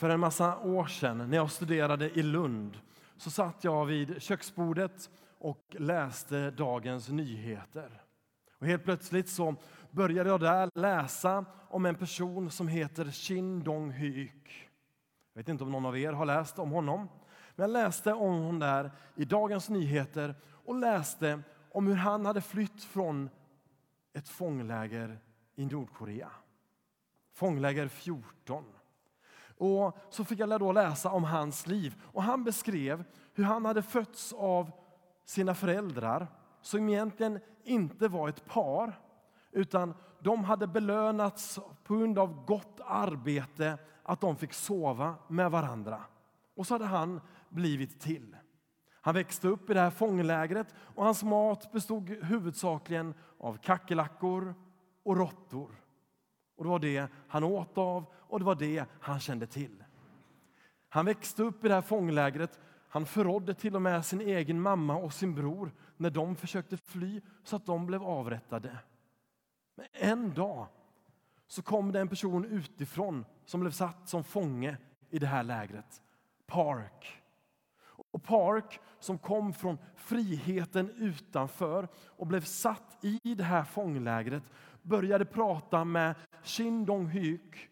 För en massa år sedan när jag studerade i Lund så satt jag vid köksbordet och läste Dagens Nyheter. Och helt plötsligt så började jag där läsa om en person som heter Shin Dong-hyuk. Jag vet inte om någon av er har läst om honom. Men jag läste om honom där i Dagens Nyheter och läste om hur han hade flytt från ett fångläger i Nordkorea. Fångläger 14. Och så fick jag då läsa om hans liv. Och Han beskrev hur han hade fötts av sina föräldrar som egentligen inte var ett par utan de hade belönats på grund av gott arbete att de fick sova med varandra. Och så hade han blivit till. Han växte upp i det här fånglägret och hans mat bestod huvudsakligen av kackerlackor och råttor. Och det var det han åt av och det var det han kände till. Han växte upp i det här fånglägret. Han förrådde till och med sin egen mamma och sin bror när de försökte fly så att de blev avrättade. Men en dag så kom det en person utifrån som blev satt som fånge i det här lägret. Park. Och Park, som kom från friheten utanför och blev satt i det här fånglägret började prata med Shin Dong-hyuk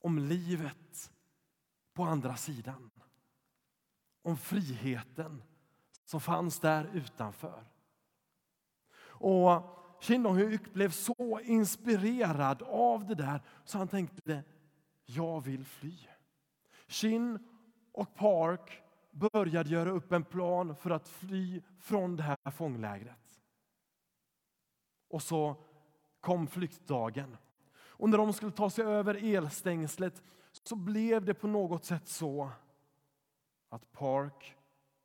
om livet på andra sidan. Om friheten som fanns där utanför. Och Shin Dong-hyuk blev så inspirerad av det där så han tänkte, jag vill fly. Shin och Park började göra upp en plan för att fly från det här fånglägret. Och så kom flyktdagen. Och när de skulle ta sig över elstängslet så blev det på något sätt så att Park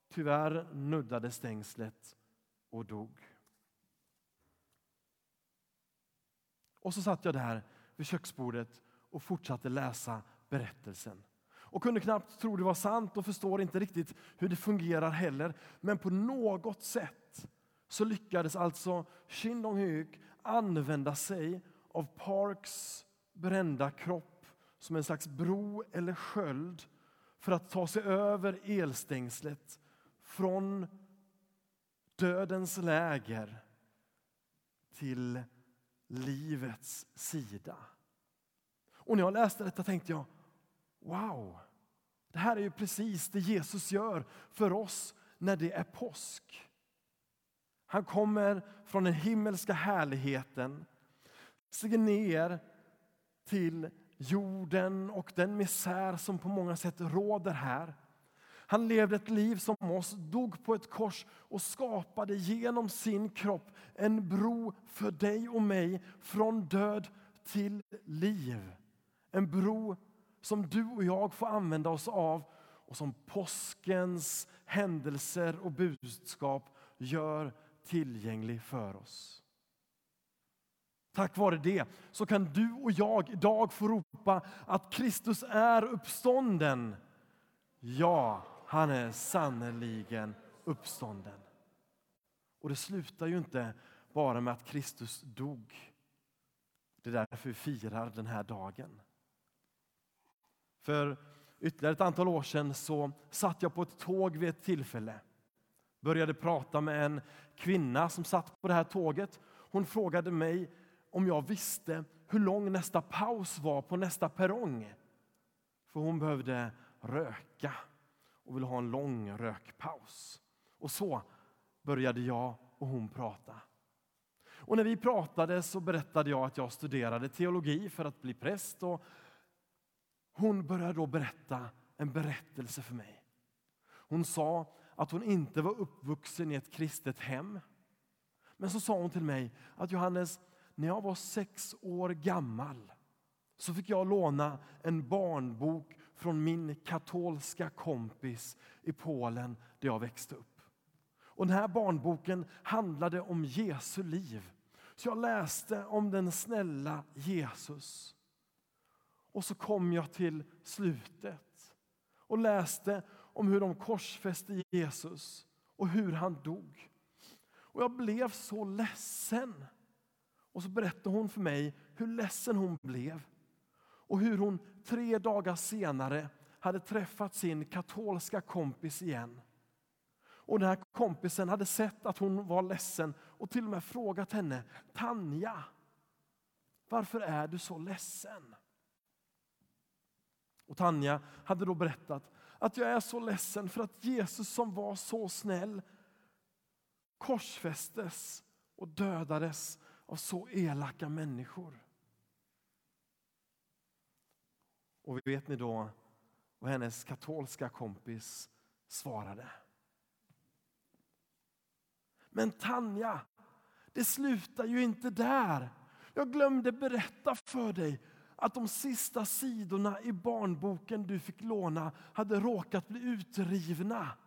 tyvärr nuddade stängslet och dog. Och så satt jag där vid köksbordet och fortsatte läsa berättelsen. Och kunde knappt tro det var sant och förstår inte riktigt hur det fungerar heller. Men på något sätt så lyckades alltså Shin Dong-hyuk använda sig av Parks brända kropp som en slags bro eller sköld för att ta sig över elstängslet från dödens läger till livets sida. Och när jag läste detta tänkte jag, wow, det här är ju precis det Jesus gör för oss när det är påsk. Han kommer från den himmelska härligheten, stiger ner till jorden och den misär som på många sätt råder här. Han levde ett liv som oss, dog på ett kors och skapade genom sin kropp en bro för dig och mig från död till liv. En bro som du och jag får använda oss av och som påskens händelser och budskap gör tillgänglig för oss. Tack vare det så kan du och jag idag få ropa att Kristus är uppstånden. Ja, han är sannerligen uppstånden. Och det slutar ju inte bara med att Kristus dog. Det är därför vi firar den här dagen. För ytterligare ett antal år sedan så satt jag på ett tåg vid ett tillfälle. Började prata med en kvinna som satt på det här tåget. Hon frågade mig om jag visste hur lång nästa paus var på nästa perrong. För hon behövde röka och ville ha en lång rökpaus. Och så började jag och hon prata. Och när vi pratade så berättade jag att jag studerade teologi för att bli präst. Och hon började då berätta en berättelse för mig. Hon sa att hon inte var uppvuxen i ett kristet hem. Men så sa hon till mig att Johannes, när jag var sex år gammal så fick jag låna en barnbok från min katolska kompis i Polen där jag växte upp. Och den här barnboken handlade om Jesu liv. Så jag läste om den snälla Jesus. Och så kom jag till slutet och läste om hur de korsfäste Jesus och hur han dog. Och jag blev så ledsen. Och så berättade hon för mig hur ledsen hon blev och hur hon tre dagar senare hade träffat sin katolska kompis igen. Och den här kompisen hade sett att hon var ledsen och till och med frågat henne, Tanja, varför är du så ledsen? Och Tanja hade då berättat att jag är så ledsen för att Jesus som var så snäll korsfästes och dödades av så elaka människor. Och vet ni då vad hennes katolska kompis svarade? Men Tanja, det slutar ju inte där. Jag glömde berätta för dig att de sista sidorna i barnboken du fick låna hade råkat bli utrivna.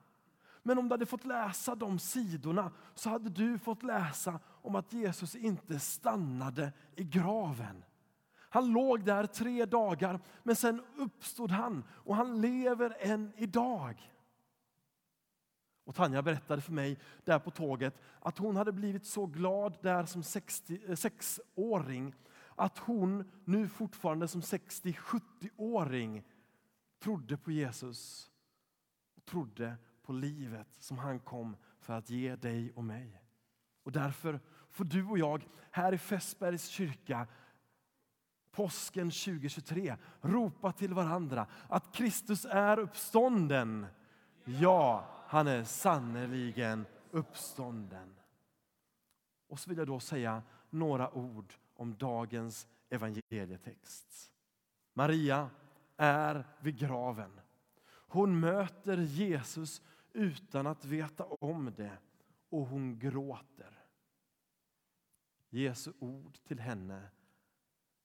Men om du hade fått läsa de sidorna så hade du fått läsa om att Jesus inte stannade i graven. Han låg där tre dagar, men sen uppstod han och han lever än idag. Och Tanja berättade för mig där på tåget att hon hade blivit så glad där som 60, eh, sexåring att hon nu fortfarande som 60-70-åring trodde på Jesus och trodde på livet som han kom för att ge dig och mig. Och därför får du och jag här i Fässbergs kyrka påsken 2023 ropa till varandra att Kristus är uppstånden. Ja, han är sannerligen uppstånden. Och så vill jag då säga några ord om dagens evangelietext. Maria är vid graven. Hon möter Jesus utan att veta om det och hon gråter. Jesu ord till henne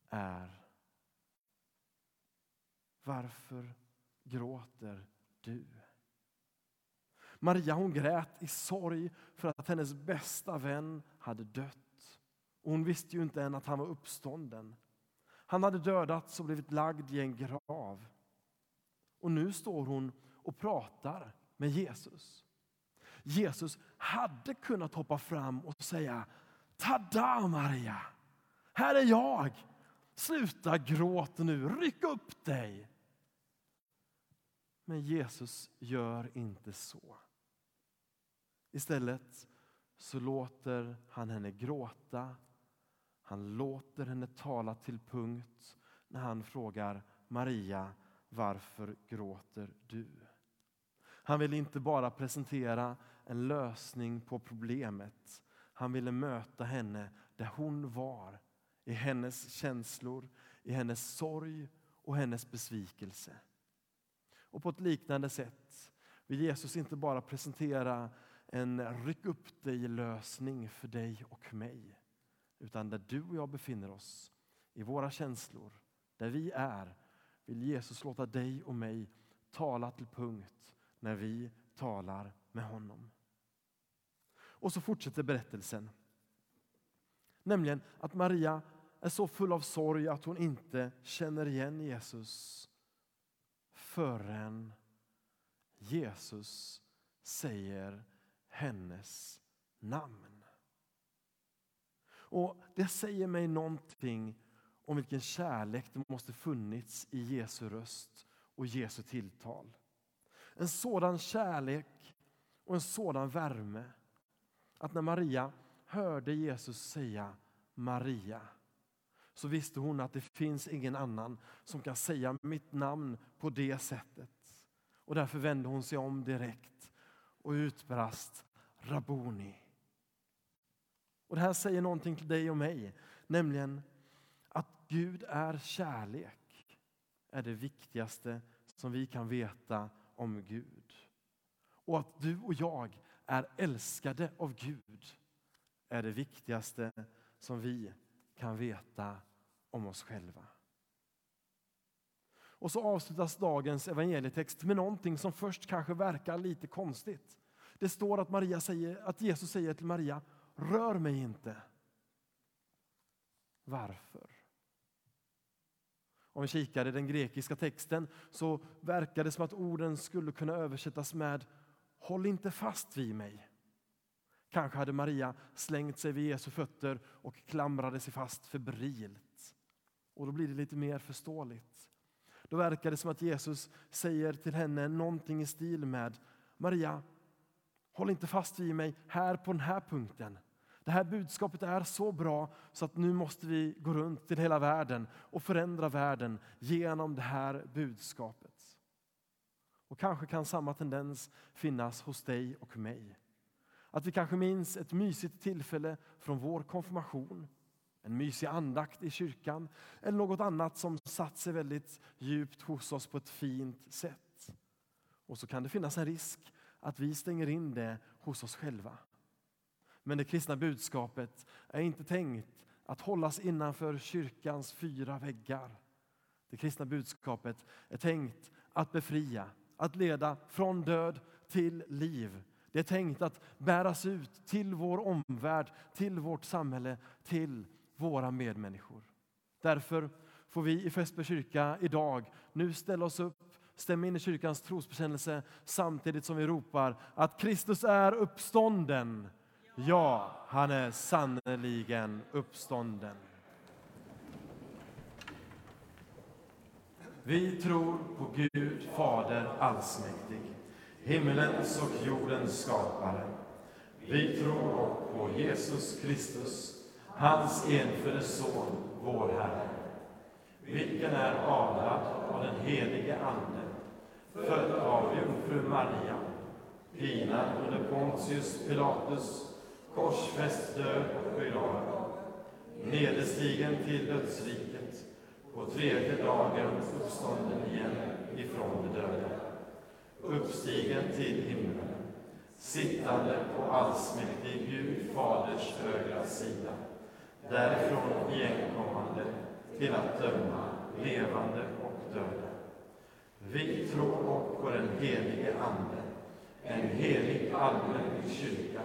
är Varför gråter du? Maria hon grät i sorg för att hennes bästa vän hade dött. Och hon visste ju inte än att han var uppstånden. Han hade dödats och blivit lagd i en grav. Och nu står hon och pratar med Jesus. Jesus hade kunnat hoppa fram och säga Tada Maria! Här är jag! Sluta gråta nu, ryck upp dig! Men Jesus gör inte så. Istället så låter han henne gråta. Han låter henne tala till punkt när han frågar Maria, varför gråter du? Han vill inte bara presentera en lösning på problemet. Han ville möta henne där hon var, i hennes känslor, i hennes sorg och hennes besvikelse. Och på ett liknande sätt vill Jesus inte bara presentera en ryck upp dig-lösning för dig och mig. Utan där du och jag befinner oss, i våra känslor, där vi är, vill Jesus låta dig och mig tala till punkt när vi talar med honom. Och så fortsätter berättelsen. Nämligen att Maria är så full av sorg att hon inte känner igen Jesus förrän Jesus säger hennes namn. Och Det säger mig någonting om vilken kärlek det måste funnits i Jesu röst och Jesu tilltal. En sådan kärlek och en sådan värme att när Maria hörde Jesus säga Maria så visste hon att det finns ingen annan som kan säga mitt namn på det sättet. Och därför vände hon sig om direkt och utbrast Rabuni. Och Det här säger någonting till dig och mig, nämligen att Gud är kärlek är det viktigaste som vi kan veta om Gud. Och att du och jag är älskade av Gud är det viktigaste som vi kan veta om oss själva. Och så avslutas dagens evangelietext med någonting som först kanske verkar lite konstigt. Det står att, Maria säger, att Jesus säger till Maria, rör mig inte. Varför? Om vi kikar i den grekiska texten så verkar det som att orden skulle kunna översättas med Håll inte fast vid mig. Kanske hade Maria slängt sig vid Jesu fötter och klamrade sig fast febrilt. Och då blir det lite mer förståeligt. Då verkar det som att Jesus säger till henne någonting i stil med Maria, håll inte fast vid mig här på den här punkten. Det här budskapet är så bra så att nu måste vi gå runt till hela världen och förändra världen genom det här budskapet. Och kanske kan samma tendens finnas hos dig och mig. Att vi kanske minns ett mysigt tillfälle från vår konfirmation, en mysig andakt i kyrkan eller något annat som satt sig väldigt djupt hos oss på ett fint sätt. Och så kan det finnas en risk att vi stänger in det hos oss själva. Men det kristna budskapet är inte tänkt att hållas innanför kyrkans fyra väggar. Det kristna budskapet är tänkt att befria, att leda från död till liv. Det är tänkt att bäras ut till vår omvärld, till vårt samhälle, till våra medmänniskor. Därför får vi i Fässbergs kyrka idag nu ställa oss upp, stämma in i kyrkans trosbekännelse samtidigt som vi ropar att Kristus är uppstånden. Ja, han är sannerligen uppstånden. Vi tror på Gud Fader allsmäktig, himmelens och jordens skapare. Vi tror på Jesus Kristus, hans enfödde Son, vår Herre, vilken är avlad av den helige Ande, född av jungfru Maria, pinad under Pontius Pilatus, korsfäst, död och begravd, nederstigen till dödsriket, på tredje dagen uppstånden igen ifrån de döda, uppstigen till himlen, sittande på allsmäktig Gud Faders högra sida, därifrån igenkommande till att döma levande och döda. Vi tror på den helige Ande, en helig allmän kyrka,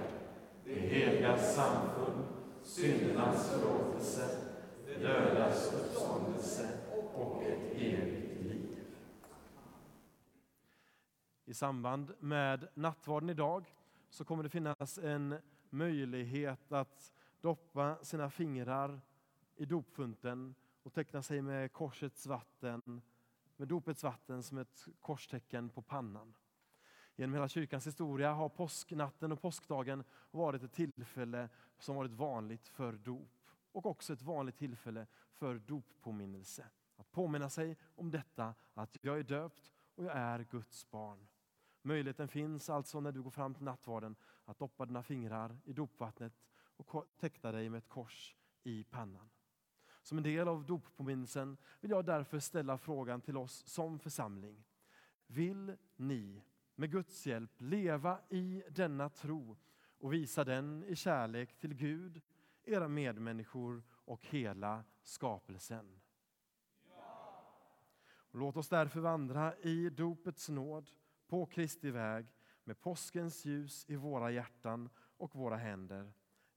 det heliga samfund, syndernas förlåtelse, dödas uppståndelse och ett evigt liv. I samband med nattvarden idag så kommer det finnas en möjlighet att doppa sina fingrar i dopfunten och teckna sig med korsets vatten, med dopets vatten som ett korstecken på pannan. Genom hela kyrkans historia har påsknatten och påskdagen varit ett tillfälle som varit vanligt för dop och också ett vanligt tillfälle för doppåminnelse. Att påminna sig om detta, att jag är döpt och jag är Guds barn. Möjligheten finns alltså när du går fram till nattvarden att doppa dina fingrar i dopvattnet och teckna dig med ett kors i pannan. Som en del av doppåminnelsen vill jag därför ställa frågan till oss som församling. Vill ni med Guds hjälp leva i denna tro och visa den i kärlek till Gud, era medmänniskor och hela skapelsen? Och låt oss därför vandra i dopets nåd på Kristi väg med påskens ljus i våra hjärtan och våra händer.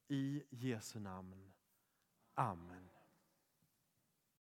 I Jesu namn. Amen.